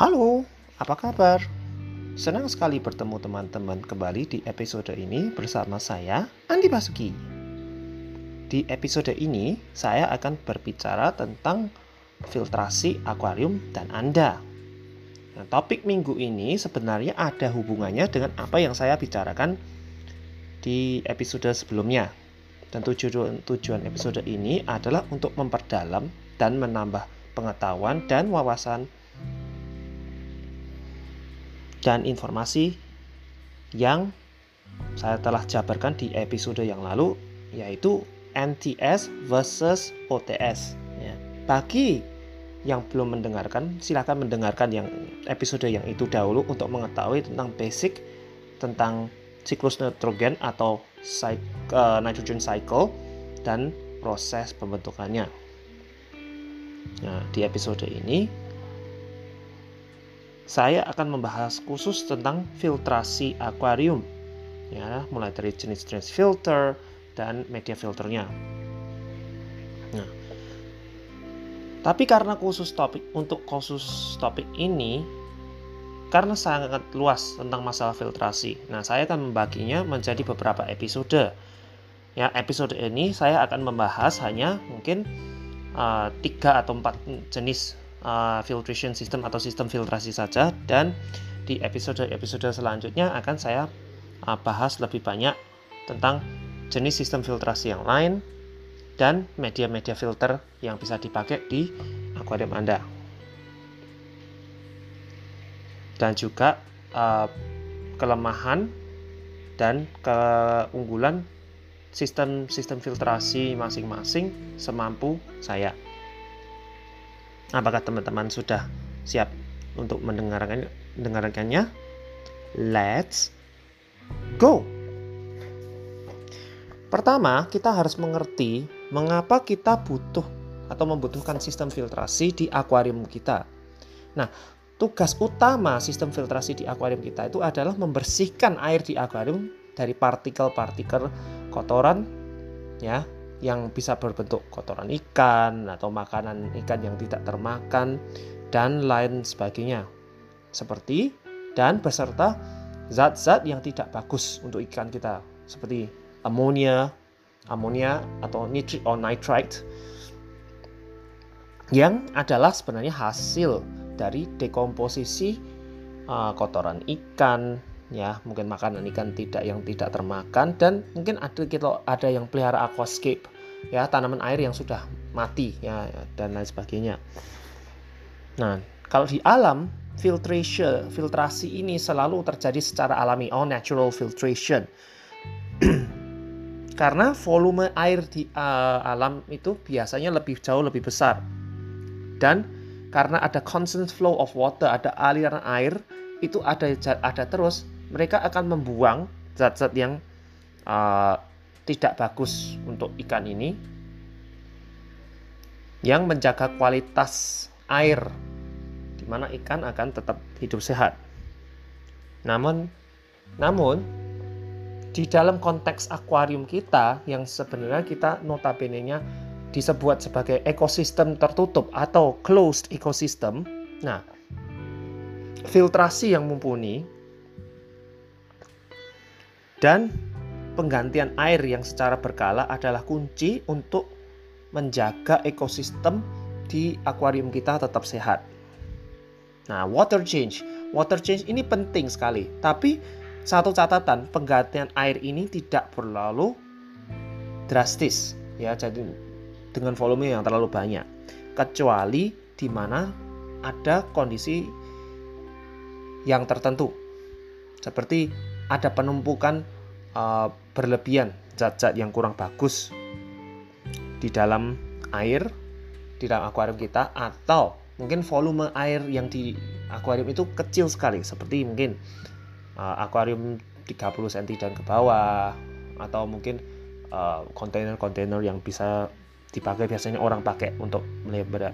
Halo, apa kabar? Senang sekali bertemu teman-teman kembali di episode ini bersama saya, Andi Basuki. Di episode ini, saya akan berbicara tentang filtrasi akuarium dan Anda. Nah, topik minggu ini sebenarnya ada hubungannya dengan apa yang saya bicarakan di episode sebelumnya. Dan tujuan, tujuan episode ini adalah untuk memperdalam dan menambah pengetahuan dan wawasan dan informasi yang saya telah jabarkan di episode yang lalu yaitu NTS versus OTS ya. Bagi yang belum mendengarkan silahkan mendengarkan yang episode yang itu dahulu untuk mengetahui tentang basic tentang siklus nitrogen atau uh, nitrogen cycle dan proses pembentukannya. Nah, di episode ini saya akan membahas khusus tentang filtrasi akuarium. Ya mulai dari jenis-jenis filter dan media filternya. Nah tapi karena khusus topik untuk khusus topik ini karena sangat luas tentang masalah filtrasi. Nah saya akan membaginya menjadi beberapa episode. Ya episode ini saya akan membahas hanya mungkin uh, tiga atau empat jenis uh, filtration system atau sistem filtrasi saja dan di episode-episode selanjutnya akan saya uh, bahas lebih banyak tentang jenis sistem filtrasi yang lain dan media-media filter yang bisa dipakai di akuarium Anda. Dan juga uh, kelemahan dan keunggulan sistem-sistem filtrasi masing-masing semampu saya. Apakah teman-teman sudah siap untuk mendengarkan mendengarkannya? Let's go. Pertama, kita harus mengerti mengapa kita butuh atau membutuhkan sistem filtrasi di akuarium kita. Nah, tugas utama sistem filtrasi di akuarium kita itu adalah membersihkan air di akuarium dari partikel-partikel kotoran ya yang bisa berbentuk kotoran ikan atau makanan ikan yang tidak termakan dan lain sebagainya. Seperti dan beserta zat-zat yang tidak bagus untuk ikan kita seperti amonia, amonia atau nitrate or nitrite yang adalah sebenarnya hasil dari dekomposisi uh, kotoran ikan ya mungkin makanan ikan tidak yang tidak termakan dan mungkin ada kita ada yang pelihara aquascape ya tanaman air yang sudah mati ya dan lain sebagainya. Nah, kalau di alam filtration filtrasi ini selalu terjadi secara alami oh natural filtration. Karena volume air di uh, alam itu biasanya lebih jauh lebih besar. Dan karena ada constant flow of water, ada aliran air itu ada ada terus mereka akan membuang zat-zat yang uh, tidak bagus untuk ikan ini yang menjaga kualitas air di mana ikan akan tetap hidup sehat. Namun namun di dalam konteks akuarium kita yang sebenarnya kita notabene-nya disebut sebagai ekosistem tertutup atau closed ecosystem. Nah, filtrasi yang mumpuni dan penggantian air yang secara berkala adalah kunci untuk menjaga ekosistem di akuarium kita tetap sehat. Nah, water change. Water change ini penting sekali. Tapi satu catatan, penggantian air ini tidak berlalu drastis ya, jadi dengan volume yang terlalu banyak. Kecuali di mana ada kondisi yang tertentu. Seperti ada penumpukan uh, berlebihan zat-zat yang kurang bagus di dalam air di dalam akuarium kita atau mungkin volume air yang di akuarium itu kecil sekali seperti mungkin uh, akuarium 30 cm dan ke bawah atau mungkin uh, kontainer-kontainer uh, yang bisa dipakai biasanya orang pakai untuk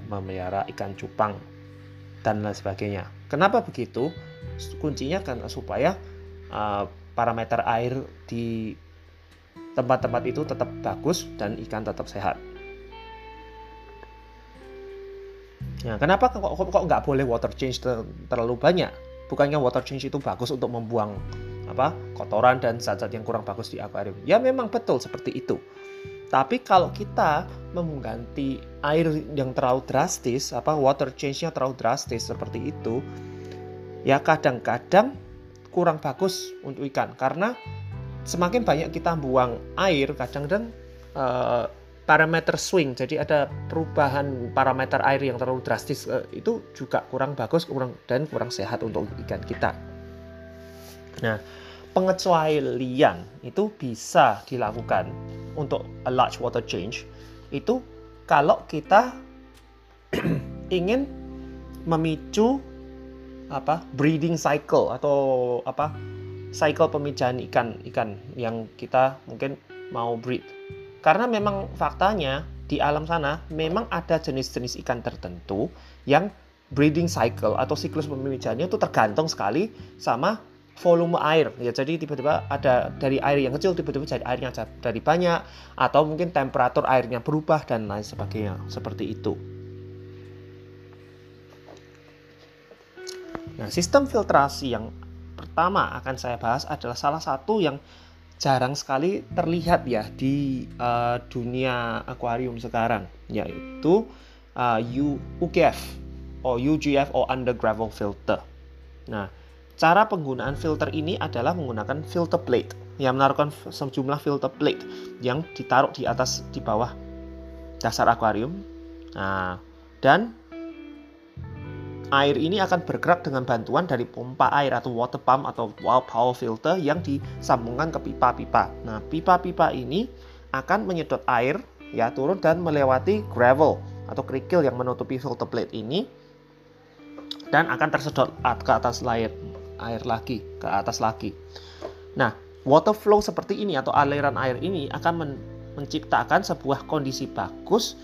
memelihara ikan cupang dan lain sebagainya. Kenapa begitu? Kuncinya kan supaya uh, parameter air di tempat-tempat itu tetap bagus dan ikan tetap sehat. Nah, kenapa kok kok, nggak boleh water change ter terlalu banyak? Bukannya water change itu bagus untuk membuang apa kotoran dan zat-zat yang kurang bagus di akuarium? Ya memang betul seperti itu. Tapi kalau kita mengganti air yang terlalu drastis, apa water change-nya terlalu drastis seperti itu, ya kadang-kadang kurang bagus untuk ikan karena semakin banyak kita buang air, kadang-kadang uh, parameter swing, jadi ada perubahan parameter air yang terlalu drastis uh, itu juga kurang bagus, kurang dan kurang sehat untuk ikan kita. Nah, pengecualian itu bisa dilakukan untuk a large water change itu kalau kita ingin memicu apa breeding cycle atau apa cycle pemijahan ikan ikan yang kita mungkin mau breed. Karena memang faktanya di alam sana memang ada jenis-jenis ikan tertentu yang breeding cycle atau siklus pemijahannya itu tergantung sekali sama volume air. Ya jadi tiba-tiba ada dari air yang kecil tiba-tiba jadi airnya dari banyak atau mungkin temperatur airnya berubah dan lain sebagainya. Seperti itu nah sistem filtrasi yang pertama akan saya bahas adalah salah satu yang jarang sekali terlihat ya di uh, dunia akuarium sekarang yaitu uh, U, UGF atau UGF atau under gravel filter nah Cara penggunaan filter ini adalah menggunakan filter plate yang menaruhkan sejumlah filter plate yang ditaruh di atas di bawah dasar akuarium. Nah, dan air ini akan bergerak dengan bantuan dari pompa air atau water pump atau power filter yang disambungkan ke pipa-pipa. Nah, pipa-pipa ini akan menyedot air ya turun dan melewati gravel atau kerikil yang menutupi filter plate ini dan akan tersedot ke atas layar air lagi ke atas lagi. Nah, water flow seperti ini atau aliran air ini akan men menciptakan sebuah kondisi bagus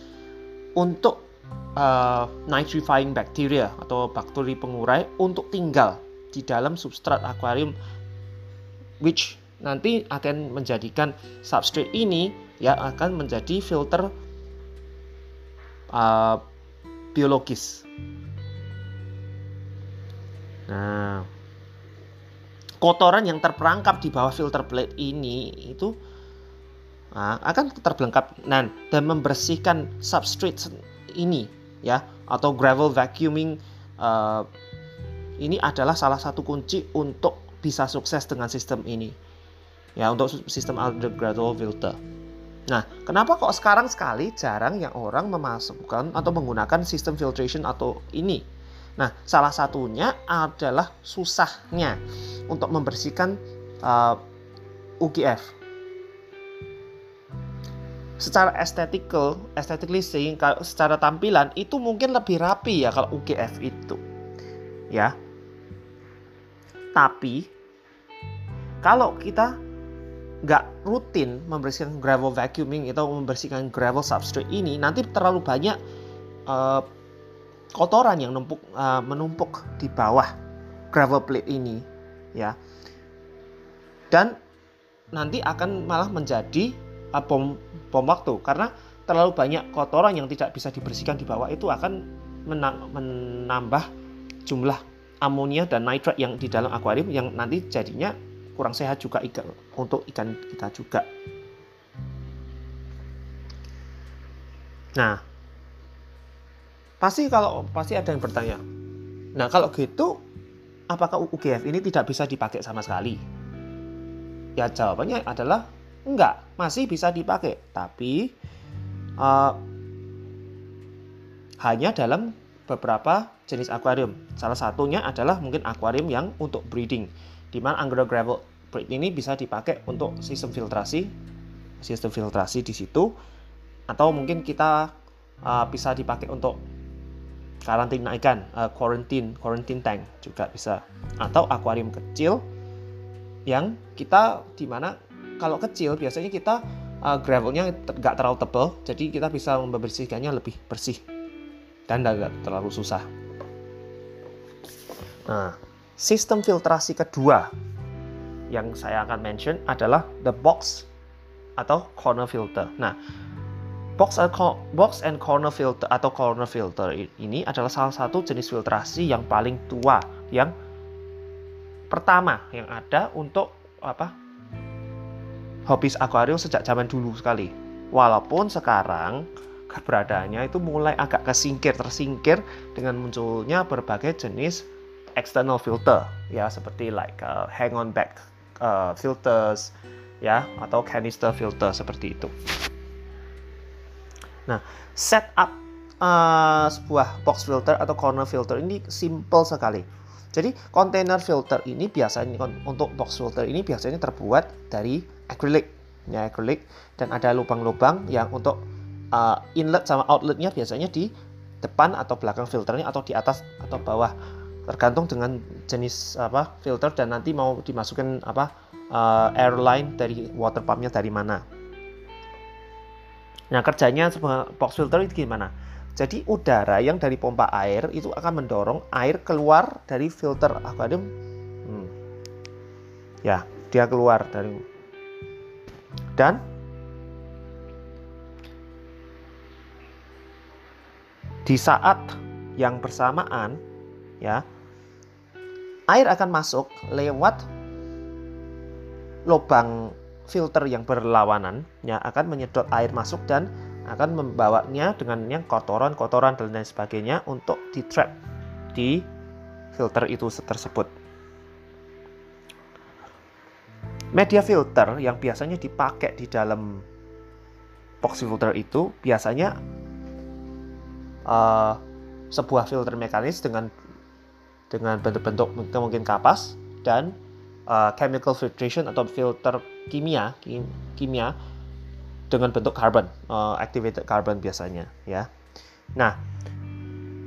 untuk uh, nitrifying bacteria atau bakteri pengurai untuk tinggal di dalam substrat akuarium which nanti akan menjadikan substrate ini ya akan menjadi filter uh, biologis. Nah, kotoran yang terperangkap di bawah filter plate ini itu nah, akan terperangkap nah, dan membersihkan substrate ini ya atau gravel vacuuming uh, ini adalah salah satu kunci untuk bisa sukses dengan sistem ini ya untuk sistem undergraduate filter. Nah, kenapa kok sekarang sekali jarang yang orang memasukkan atau menggunakan sistem filtration atau ini? Nah, salah satunya adalah susahnya untuk membersihkan uh, UGF. Secara estetikal, aesthetically saying, secara tampilan itu mungkin lebih rapi ya kalau UGF itu. Ya. Tapi kalau kita nggak rutin membersihkan gravel vacuuming atau membersihkan gravel substrate ini nanti terlalu banyak uh, kotoran yang numpuk, uh, menumpuk di bawah gravel plate ini ya dan nanti akan malah menjadi bom bom waktu karena terlalu banyak kotoran yang tidak bisa dibersihkan di bawah itu akan menambah jumlah amonia dan nitrat yang di dalam akuarium yang nanti jadinya kurang sehat juga ikan untuk ikan kita juga. Nah, Pasti kalau pasti ada yang bertanya. Nah, kalau gitu apakah UGF ini tidak bisa dipakai sama sekali? Ya jawabannya adalah enggak, masih bisa dipakai, tapi uh, hanya dalam beberapa jenis akuarium. Salah satunya adalah mungkin akuarium yang untuk breeding, di mana Angora gravel breed ini bisa dipakai untuk sistem filtrasi, sistem filtrasi di situ, atau mungkin kita uh, bisa dipakai untuk karantina ikan, uh, quarantine, quarantine tank juga bisa. Atau akuarium kecil yang kita di mana kalau kecil biasanya kita uh, gravelnya nggak terlalu tebal, jadi kita bisa membersihkannya lebih bersih dan tidak terlalu susah. Nah, sistem filtrasi kedua yang saya akan mention adalah the box atau corner filter. Nah, box and, box and corner filter atau corner filter ini adalah salah satu jenis filtrasi yang paling tua yang pertama yang ada untuk apa hobis akuarium sejak zaman dulu sekali. Walaupun sekarang keberadaannya itu mulai agak kesingkir tersingkir dengan munculnya berbagai jenis external filter ya seperti like uh, hang on back uh, filters ya atau canister filter seperti itu. Nah, setup uh, sebuah box filter atau corner filter ini simple sekali. Jadi container filter ini biasanya untuk box filter ini biasanya terbuat dari acrylic, ya acrylic dan ada lubang-lubang yang untuk uh, inlet sama outletnya biasanya di depan atau belakang filternya atau di atas atau bawah tergantung dengan jenis apa filter dan nanti mau dimasukkan apa uh, airline dari water pumpnya dari mana. Nah kerjanya box filter itu gimana? Jadi udara yang dari pompa air itu akan mendorong air keluar dari filter akuarium. Hmm. Ya, dia keluar dari dan di saat yang bersamaan ya air akan masuk lewat lubang filter yang berlawanan ya akan menyedot air masuk dan akan membawanya dengan yang kotoran-kotoran dan lain sebagainya untuk di trap di filter itu tersebut. Media filter yang biasanya dipakai di dalam box filter itu biasanya uh, sebuah filter mekanis dengan dengan bentuk-bentuk mungkin kapas dan uh, chemical filtration atau filter kimia kim, kimia dengan bentuk carbon uh, activated carbon biasanya ya. Nah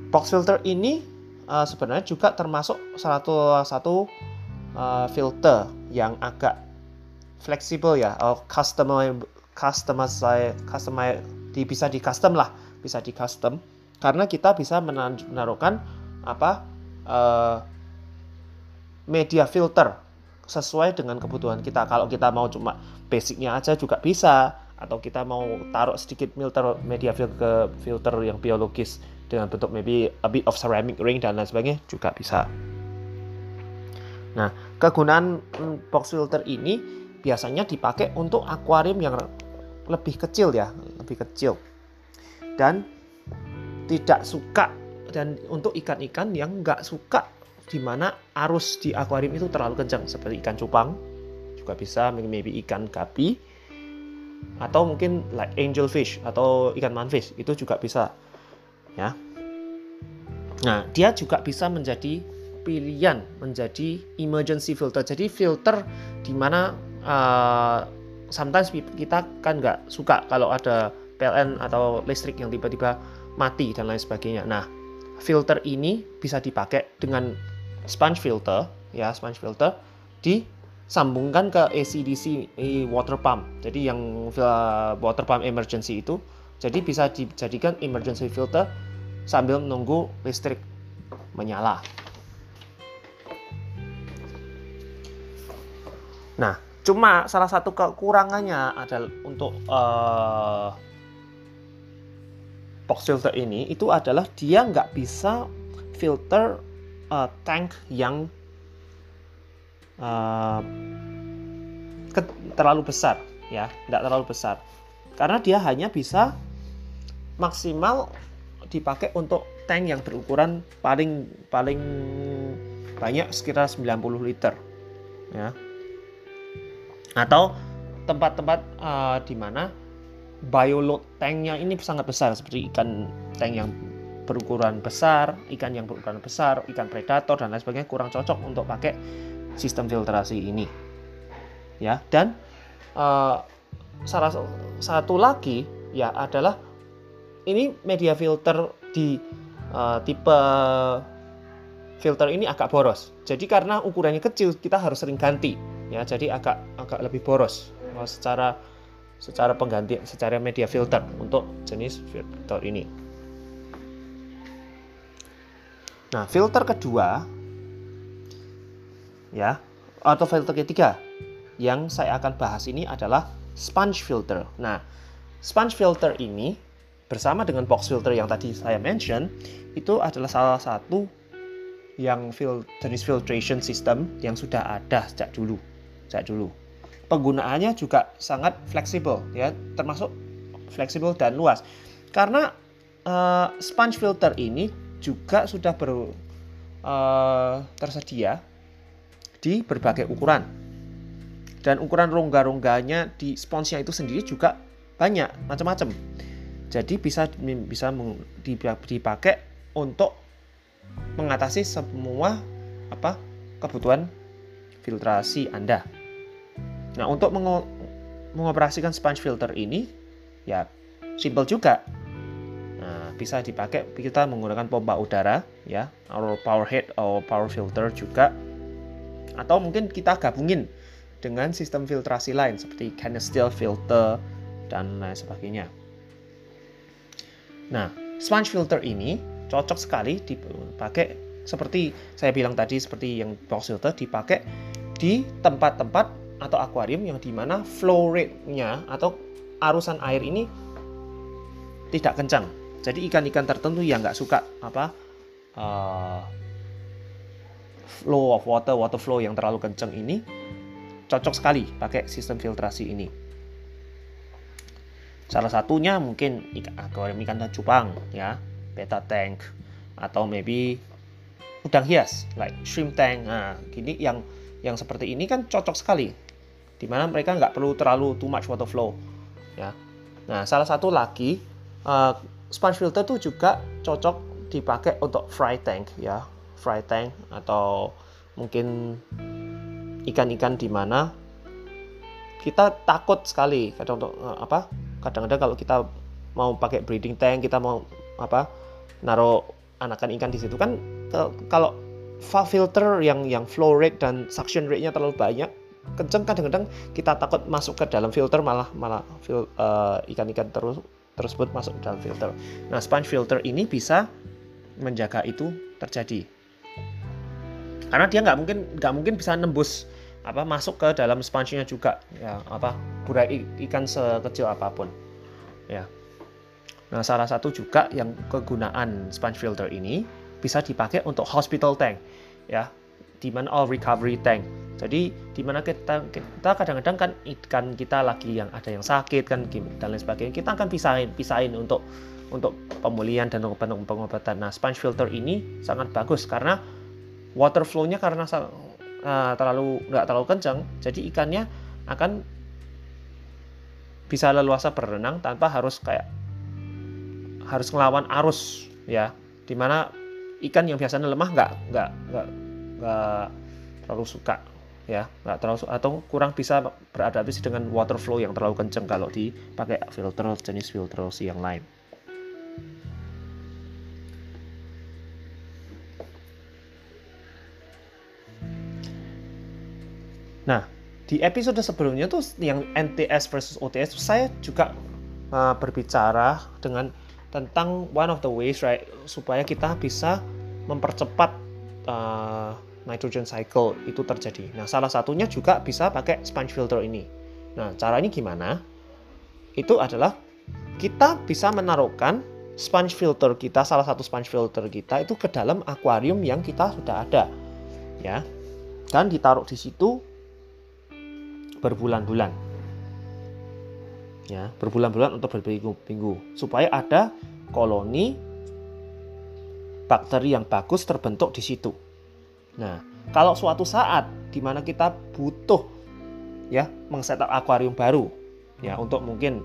box filter ini uh, sebenarnya juga termasuk satu satu uh, filter yang agak fleksibel ya atau custom customize customize di, bisa di custom lah bisa di custom karena kita bisa menaruhkan apa uh, media filter sesuai dengan kebutuhan kita. Kalau kita mau cuma basicnya aja juga bisa, atau kita mau taruh sedikit filter media filter ke filter yang biologis dengan bentuk maybe a bit of ceramic ring dan lain sebagainya juga bisa. Nah, kegunaan box filter ini biasanya dipakai untuk akuarium yang lebih kecil ya, lebih kecil. Dan tidak suka dan untuk ikan-ikan yang nggak suka di mana arus di akuarium itu terlalu kencang seperti ikan cupang juga bisa maybe ikan gapi atau mungkin like angel fish atau ikan manfish itu juga bisa ya nah dia juga bisa menjadi pilihan menjadi emergency filter jadi filter di mana uh, sometimes kita kan nggak suka kalau ada PLN atau listrik yang tiba-tiba mati dan lain sebagainya. Nah filter ini bisa dipakai dengan sponge filter ya sponge filter disambungkan ke ACDC water pump. Jadi yang water pump emergency itu jadi bisa dijadikan emergency filter sambil menunggu listrik menyala. Nah cuma salah satu kekurangannya adalah untuk uh, box filter ini itu adalah dia nggak bisa filter uh, tank yang uh, ke, terlalu besar ya tidak terlalu besar. Karena dia hanya bisa maksimal dipakai untuk tank yang berukuran paling paling banyak sekitar 90 liter ya atau tempat-tempat uh, di mana bioload tanknya ini sangat besar seperti ikan tank yang berukuran besar, ikan yang berukuran besar, ikan predator dan lain sebagainya kurang cocok untuk pakai sistem filtrasi ini. Ya, dan uh, salah satu lagi ya adalah ini media filter di uh, tipe filter ini agak boros. Jadi karena ukurannya kecil kita harus sering ganti ya. Jadi agak agak lebih boros secara secara pengganti secara media filter untuk jenis filter ini. Nah, filter kedua ya atau filter ketiga yang saya akan bahas ini adalah sponge filter. Nah, sponge filter ini bersama dengan box filter yang tadi saya mention itu adalah salah satu yang fil jenis filtration system yang sudah ada sejak dulu sejak dulu. Penggunaannya juga sangat fleksibel ya. Termasuk fleksibel dan luas. Karena uh, sponge filter ini juga sudah ber, uh, tersedia di berbagai ukuran. Dan ukuran rongga-rongganya di sponsnya itu sendiri juga banyak macam-macam. Jadi bisa bisa dipakai untuk mengatasi semua apa kebutuhan filtrasi Anda. Nah, untuk mengoperasikan sponge filter ini ya simple juga. Nah, bisa dipakai kita menggunakan pompa udara ya, atau power head atau power filter juga. Atau mungkin kita gabungin dengan sistem filtrasi lain seperti canister filter dan lain sebagainya. Nah, sponge filter ini cocok sekali dipakai seperti saya bilang tadi seperti yang box filter dipakai di tempat-tempat atau akuarium yang di mana flow rate-nya atau arusan air ini tidak kencang. Jadi ikan-ikan tertentu yang nggak suka apa uh, flow of water, water flow yang terlalu kencang ini cocok sekali pakai sistem filtrasi ini. Salah satunya mungkin ikan akuarium ikan cupang ya, beta tank atau maybe udang hias like shrimp tank. Nah, gini yang yang seperti ini kan cocok sekali. Di mana mereka nggak perlu terlalu too much water flow ya. Nah, salah satu lagi uh, sponge filter tuh juga cocok dipakai untuk fry tank ya, fry tank atau mungkin ikan-ikan di mana kita takut sekali kadang untuk uh, apa kadang-kadang kalau kita mau pakai breeding tank kita mau apa naruh anakan ikan di situ kan kalau filter yang yang flow rate dan suction rate-nya terlalu banyak kenceng kadang-kadang kita takut masuk ke dalam filter malah malah uh, ikan-ikan terus tersebut masuk ke dalam filter. Nah, sponge filter ini bisa menjaga itu terjadi. Karena dia nggak mungkin nggak mungkin bisa nembus apa masuk ke dalam sponge-nya juga ya apa burai ikan sekecil apa pun ya nah salah satu juga yang kegunaan sponge filter ini bisa dipakai untuk hospital tank ya di mana all recovery tank jadi di mana kita kita kadang-kadang kan ikan kita lagi yang ada yang sakit kan dan lain sebagainya kita akan pisahin pisahin untuk untuk pemulihan dan pengobatan. Nah sponge filter ini sangat bagus karena water flow-nya karena uh, terlalu nggak terlalu kencang, jadi ikannya akan bisa leluasa berenang tanpa harus kayak harus ngelawan arus ya. Di mana ikan yang biasanya lemah nggak nggak nggak nggak terlalu suka ya nggak terlalu atau kurang bisa beradaptasi dengan water flow yang terlalu kencang kalau dipakai filter jenis filtrasi yang lain. Nah, di episode sebelumnya tuh yang NTS versus OTS saya juga uh, berbicara dengan tentang one of the ways right supaya kita bisa mempercepat uh, nitrogen cycle itu terjadi. Nah, salah satunya juga bisa pakai sponge filter ini. Nah, caranya gimana? Itu adalah kita bisa menaruhkan sponge filter kita, salah satu sponge filter kita itu ke dalam akuarium yang kita sudah ada. Ya. Dan ditaruh di situ berbulan-bulan. Ya, berbulan-bulan untuk berminggu-minggu supaya ada koloni bakteri yang bagus terbentuk di situ. Nah, kalau suatu saat di mana kita butuh ya mengsetup akuarium baru ya untuk mungkin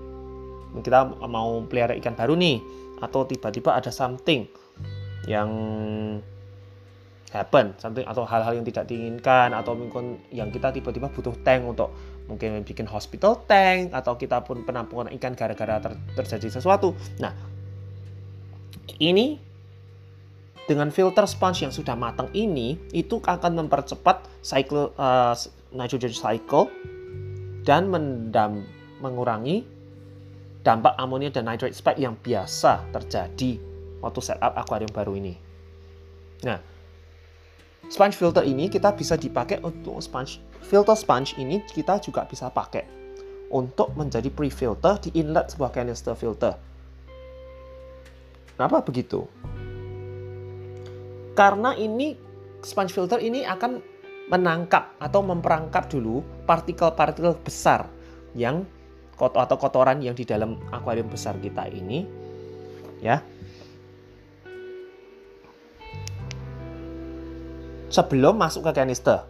kita mau pelihara ikan baru nih atau tiba-tiba ada something yang happen something atau hal-hal yang tidak diinginkan atau mungkin yang kita tiba-tiba butuh tank untuk mungkin bikin hospital tank atau kita pun penampungan ikan gara-gara ter terjadi sesuatu. Nah, ini dengan filter sponge yang sudah matang ini itu akan mempercepat cycle uh, nitrogen cycle dan mendam, mengurangi dampak amonia dan nitrate spike yang biasa terjadi waktu setup akuarium baru ini. Nah, Sponge filter ini kita bisa dipakai untuk sponge filter sponge ini kita juga bisa pakai untuk menjadi pre-filter di inlet sebuah canister filter. Kenapa begitu? Karena ini sponge filter ini akan menangkap atau memperangkap dulu partikel-partikel besar yang atau kotoran yang di dalam akuarium besar kita ini ya sebelum masuk ke kanister.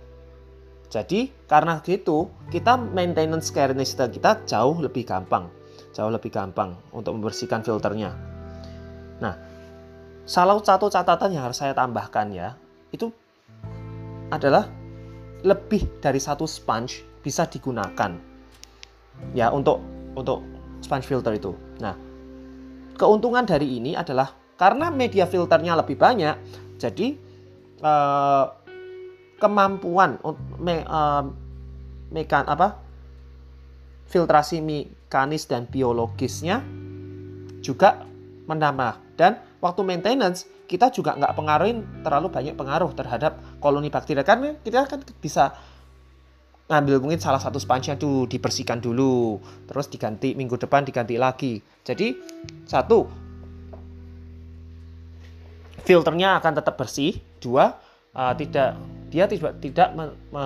Jadi karena gitu kita maintenance kanister kita jauh lebih gampang, jauh lebih gampang untuk membersihkan filternya. Nah, salah satu catatan yang harus saya tambahkan ya, itu adalah lebih dari satu sponge bisa digunakan ya untuk untuk sponge filter itu. Nah, keuntungan dari ini adalah karena media filternya lebih banyak, jadi uh, kemampuan me, uh, mekan apa filtrasi mekanis dan biologisnya juga menambah dan waktu maintenance kita juga nggak pengaruhin terlalu banyak pengaruh terhadap koloni bakteri. Karena kita kan bisa ngambil mungkin salah satu sponge itu dibersihkan dulu terus diganti minggu depan diganti lagi. Jadi satu filternya akan tetap bersih. Dua uh, tidak dia tidak tidak me, me,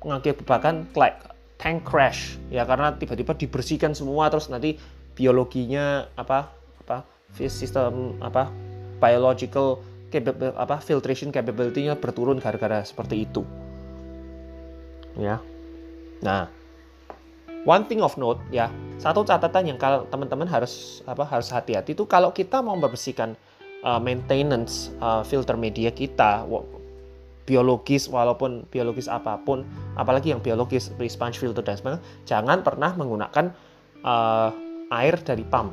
mengakibatkan like tank crash. Ya karena tiba-tiba dibersihkan semua terus nanti biologinya apa apa sistem apa biological capable, apa filtration capability-nya berturun gara-gara seperti itu. Ya. Nah one thing of note ya satu catatan yang kalau teman-teman harus apa harus hati-hati itu kalau kita mau membersihkan uh, maintenance uh, filter media kita biologis walaupun biologis apa pun apalagi yang biologis sponge filter dan sebagainya jangan pernah menggunakan uh, air dari pump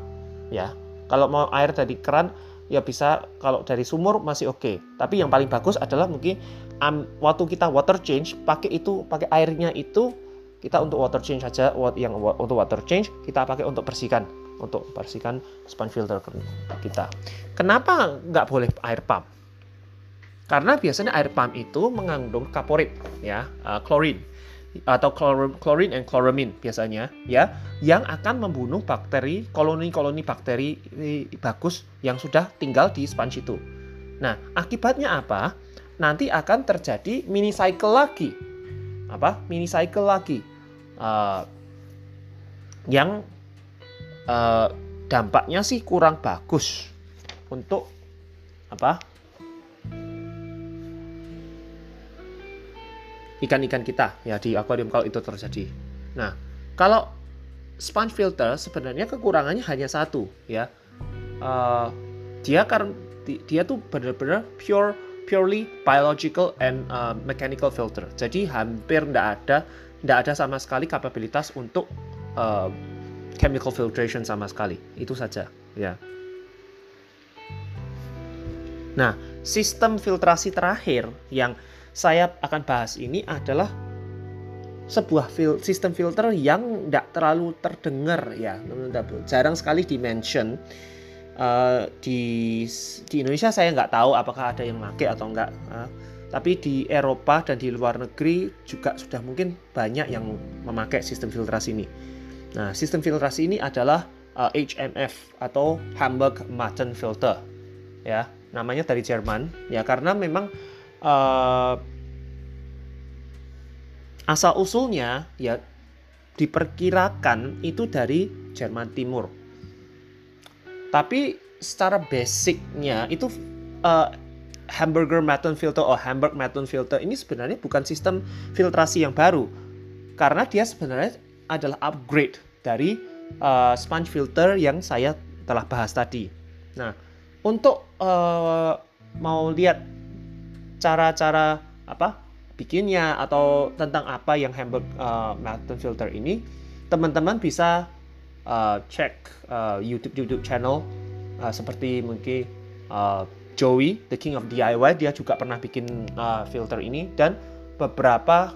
ya kalau mau air dari keran ya bisa. Kalau dari sumur masih oke. Okay. tapi yang paling bagus adalah mungkin um, waktu kita water change pakai itu pakai airnya itu kita untuk water change saja yang untuk water change kita pakai untuk bersihkan. Untuk bersihkan sponge filter kita. Kenapa nggak boleh air pump? Karena biasanya air pump itu mengandung kaporit ya uh, klorin atau chlorine and chloramine biasanya ya yang akan membunuh bakteri koloni-koloni bakteri bagus yang sudah tinggal di sponge itu. Nah, akibatnya apa? Nanti akan terjadi mini cycle lagi. Apa? Mini cycle lagi. Uh, yang uh, dampaknya sih kurang bagus untuk apa? Ikan-ikan kita ya di akuarium kalau itu terjadi. Nah, kalau sponge filter sebenarnya kekurangannya hanya satu ya. Uh, dia kan dia tuh benar-benar pure purely biological and uh, mechanical filter. Jadi hampir tidak ada tidak ada sama sekali kapabilitas untuk uh, chemical filtration sama sekali. Itu saja ya. Nah, sistem filtrasi terakhir yang saya akan bahas ini adalah sebuah fil sistem filter yang tidak terlalu terdengar ya. Jarang sekali dimention uh, di di Indonesia saya nggak tahu apakah ada yang pakai atau enggak uh, tapi di Eropa dan di luar negeri juga sudah mungkin banyak yang memakai sistem filtrasi ini. Nah sistem filtrasi ini adalah uh, eh, HMF atau Hamburg Matten Filter ya. Namanya dari Jerman ya. Karena memang uh, asal usulnya ya diperkirakan itu dari Jerman Timur. Tapi secara basicnya itu uh, Hamburger Matten Filter atau Hamburg Matten Filter ini sebenarnya bukan sistem filtrasi yang baru karena dia sebenarnya adalah upgrade dari uh, sponge filter yang saya telah bahas tadi. Nah, untuk uh, mau lihat cara-cara apa bikinnya atau tentang apa yang Hamburg uh, Matten Filter ini, teman-teman bisa uh, cek uh, YouTube YouTube channel uh, seperti mungkin uh, Joey, The King of DIY, dia juga pernah bikin uh, filter ini. Dan beberapa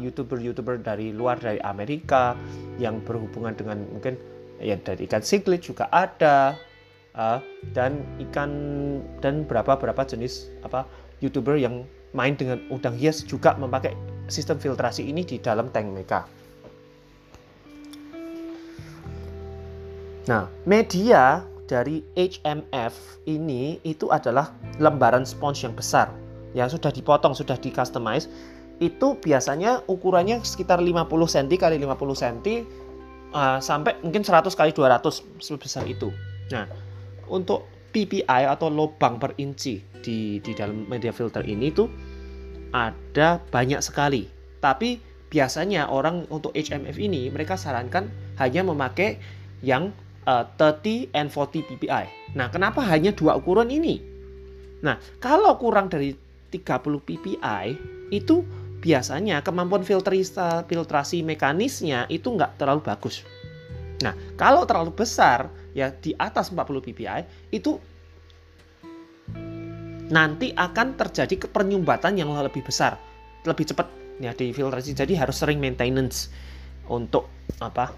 youtuber-youtuber uh, dari luar dari Amerika yang berhubungan dengan mungkin ya dari ikan cichlid juga ada uh, dan ikan dan berapa berapa jenis apa youtuber yang main dengan udang hias juga memakai sistem filtrasi ini di dalam tank mereka. Nah, media dari HMF ini itu adalah lembaran sponge yang besar yang sudah dipotong, sudah di customize itu biasanya ukurannya sekitar 50 cm kali 50 cm uh, sampai mungkin 100 kali 200 sebesar itu. Nah, untuk PPI atau lubang per inci di di dalam media filter ini tuh ada banyak sekali. Tapi biasanya orang untuk HMF ini mereka sarankan hanya memakai yang uh, 30 and 40 ppi. Nah, kenapa hanya dua ukuran ini? Nah, kalau kurang dari 30 ppi itu biasanya kemampuan filtrasi, filtrasi mekanisnya itu nggak terlalu bagus. Nah, kalau terlalu besar ya di atas 40 ppi itu nanti akan terjadi kepernyumbatan yang lebih besar, lebih cepat ya di filtrasi. Jadi harus sering maintenance untuk apa?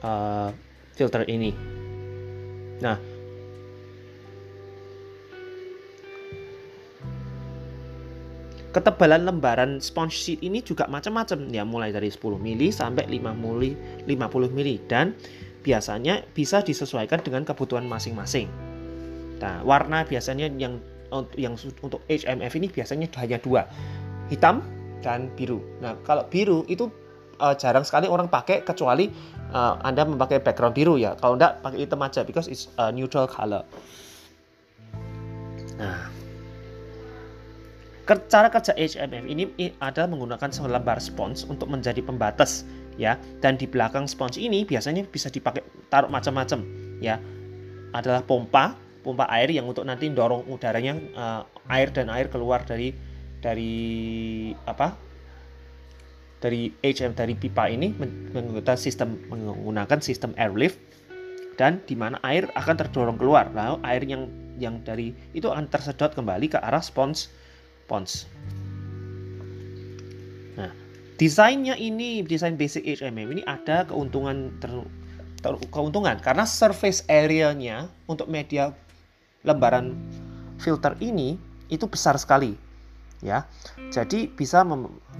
Uh, filter ini. Nah, ketebalan lembaran sponge sheet ini juga macam-macam ya mulai dari 10 mili sampai 5 mili 50 mili dan biasanya bisa disesuaikan dengan kebutuhan masing-masing. Nah, warna biasanya yang yang untuk HMF ini biasanya hanya dua, hitam dan biru. Nah, kalau biru itu uh, jarang sekali orang pakai kecuali uh, Anda memakai background biru ya. Kalau enggak pakai hitam aja because it's a neutral color. Nah, cara kerja HMF ini adalah menggunakan selembar spons untuk menjadi pembatas ya dan di belakang spons ini biasanya bisa dipakai taruh macam-macam ya adalah pompa pompa air yang untuk nanti dorong udaranya uh, air dan air keluar dari dari apa dari HM dari pipa ini menggunakan sistem menggunakan sistem airlift dan di mana air akan terdorong keluar. Lalu air yang yang dari itu akan tersedot kembali ke arah spons spons. Nah, desainnya ini desain basic HMM ini ada keuntungan ter, ter, keuntungan karena surface area-nya untuk media lembaran filter ini itu besar sekali ya. Jadi bisa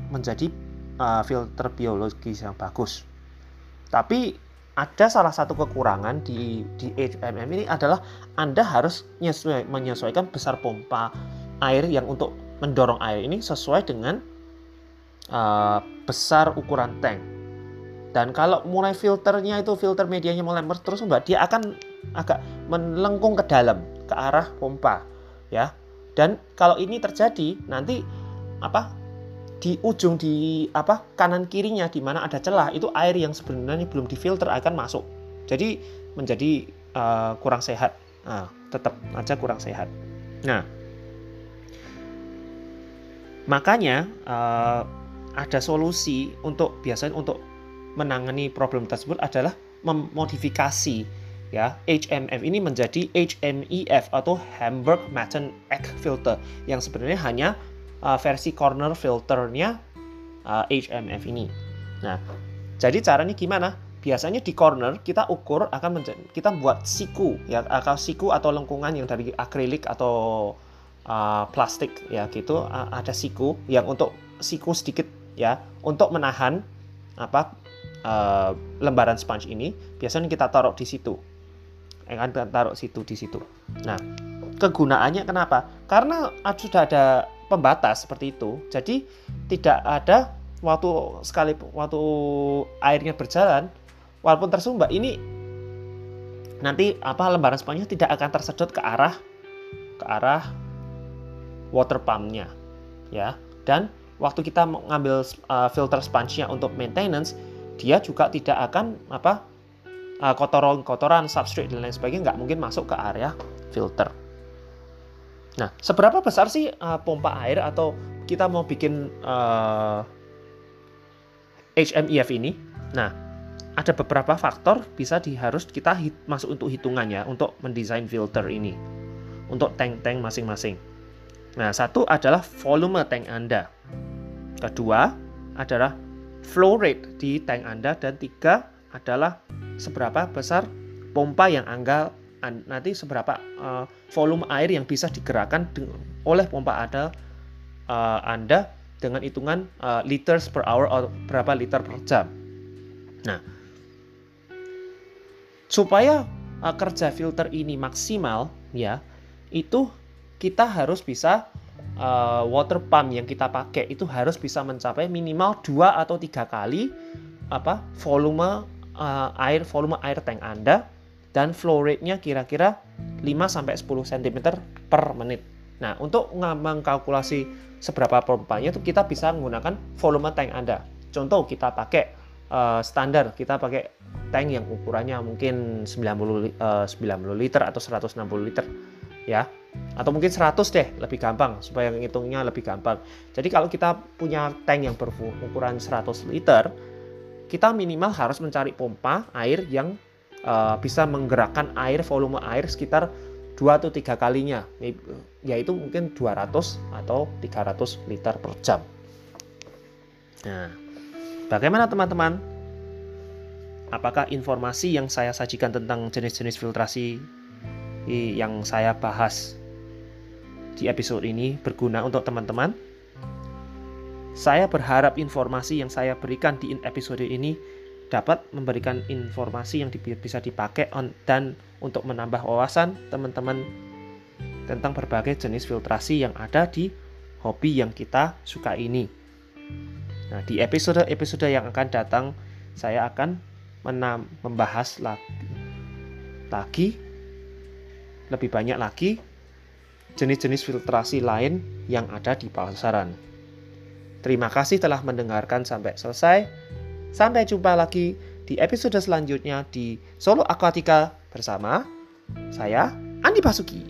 menjadi uh, filter biologis yang bagus. Tapi ada salah satu kekurangan di di HMM ini adalah Anda harus menyesuaikan besar pompa air yang untuk mendorong air ini sesuai dengan uh, besar ukuran tank. Dan kalau mulai filternya itu filter medianya mulai terus mbak dia akan agak melengkung ke dalam ke arah pompa ya. Dan kalau ini terjadi nanti apa di ujung di apa kanan kirinya di mana ada celah itu air yang sebenarnya belum difilter akan masuk jadi menjadi uh, kurang sehat nah, tetap aja kurang sehat nah makanya uh, ada solusi untuk biasanya untuk menangani problem tersebut adalah memodifikasi ya HMF ini menjadi HMEF atau Hamburg Matten Egg Filter yang sebenarnya hanya uh, versi corner filternya uh, HMF ini. Nah, jadi caranya gimana? Biasanya di corner kita ukur akan menjadi, kita buat siku ya atau siku atau lengkungan yang dari akrilik atau uh, plastik ya gitu uh, ada siku yang untuk siku sedikit ya untuk menahan apa uh, lembaran sponge ini biasanya kita taruh di situ akan taruh situ di situ. Nah, kegunaannya kenapa? Karena sudah ada pembatas seperti itu. Jadi tidak ada waktu sekali waktu airnya berjalan walaupun tersumbat ini nanti apa lembaran sponsnya tidak akan tersedot ke arah ke arah water pumpnya ya dan waktu kita mengambil uh, filter sponge-nya untuk maintenance dia juga tidak akan apa uh, kotoran kotoran substrate dan lain sebagainya nggak mungkin masuk ke area filter Nah, seberapa besar sih uh, pompa air atau kita mau bikin uh, eh, HMEF ini? Nah, ada beberapa faktor bisa di, harus kita hit, masuk untuk hitungannya untuk mendesain filter ini untuk tank-tank masing-masing. Nah, satu adalah volume tank Anda. Kedua adalah flow rate di tank Anda dan tiga adalah seberapa besar pompa yang Anda nanti seberapa uh, volume air yang bisa digerakkan oleh pompa ada uh, Anda dengan hitungan uh, liters per hour atau berapa liter per jam. Nah, supaya uh, kerja filter ini maksimal ya itu kita harus bisa uh, water pump yang kita pakai itu harus bisa mencapai minimal dua atau tiga kali apa volume uh, air volume air tank Anda dan flow rate-nya kira-kira 5 sampai 10 cm per menit. Nah, untuk mengkalkulasi seberapa pompanya itu kita bisa menggunakan volume tank Anda. Contoh kita pakai uh, standar, kita pakai tank yang ukurannya mungkin 90 uh, 90 liter atau 160 liter ya. Atau mungkin 100 deh lebih gampang supaya ngitungnya lebih gampang. Jadi kalau kita punya tank yang berukuran 100 liter kita minimal harus mencari pompa air yang uh, bisa menggerakkan air volume air sekitar 2 atau 3 kalinya. Yaitu mungkin 200 atau 300 liter per jam. Nah bagaimana teman-teman? Apakah informasi yang saya sajikan tentang jenis-jenis filtrasi yang saya bahas di episode ini berguna untuk teman-teman. Saya berharap informasi yang saya berikan di episode ini dapat memberikan informasi yang bisa dipakai dan untuk menambah wawasan teman-teman tentang berbagai jenis filtrasi yang ada di hobi yang kita suka ini. Nah, di episode-episode yang akan datang saya akan membahas lagi, lagi lebih banyak lagi jenis-jenis filtrasi lain yang ada di pasaran. Terima kasih telah mendengarkan sampai selesai. Sampai jumpa lagi di episode selanjutnya di Solo Aquatica bersama saya Andi Basuki.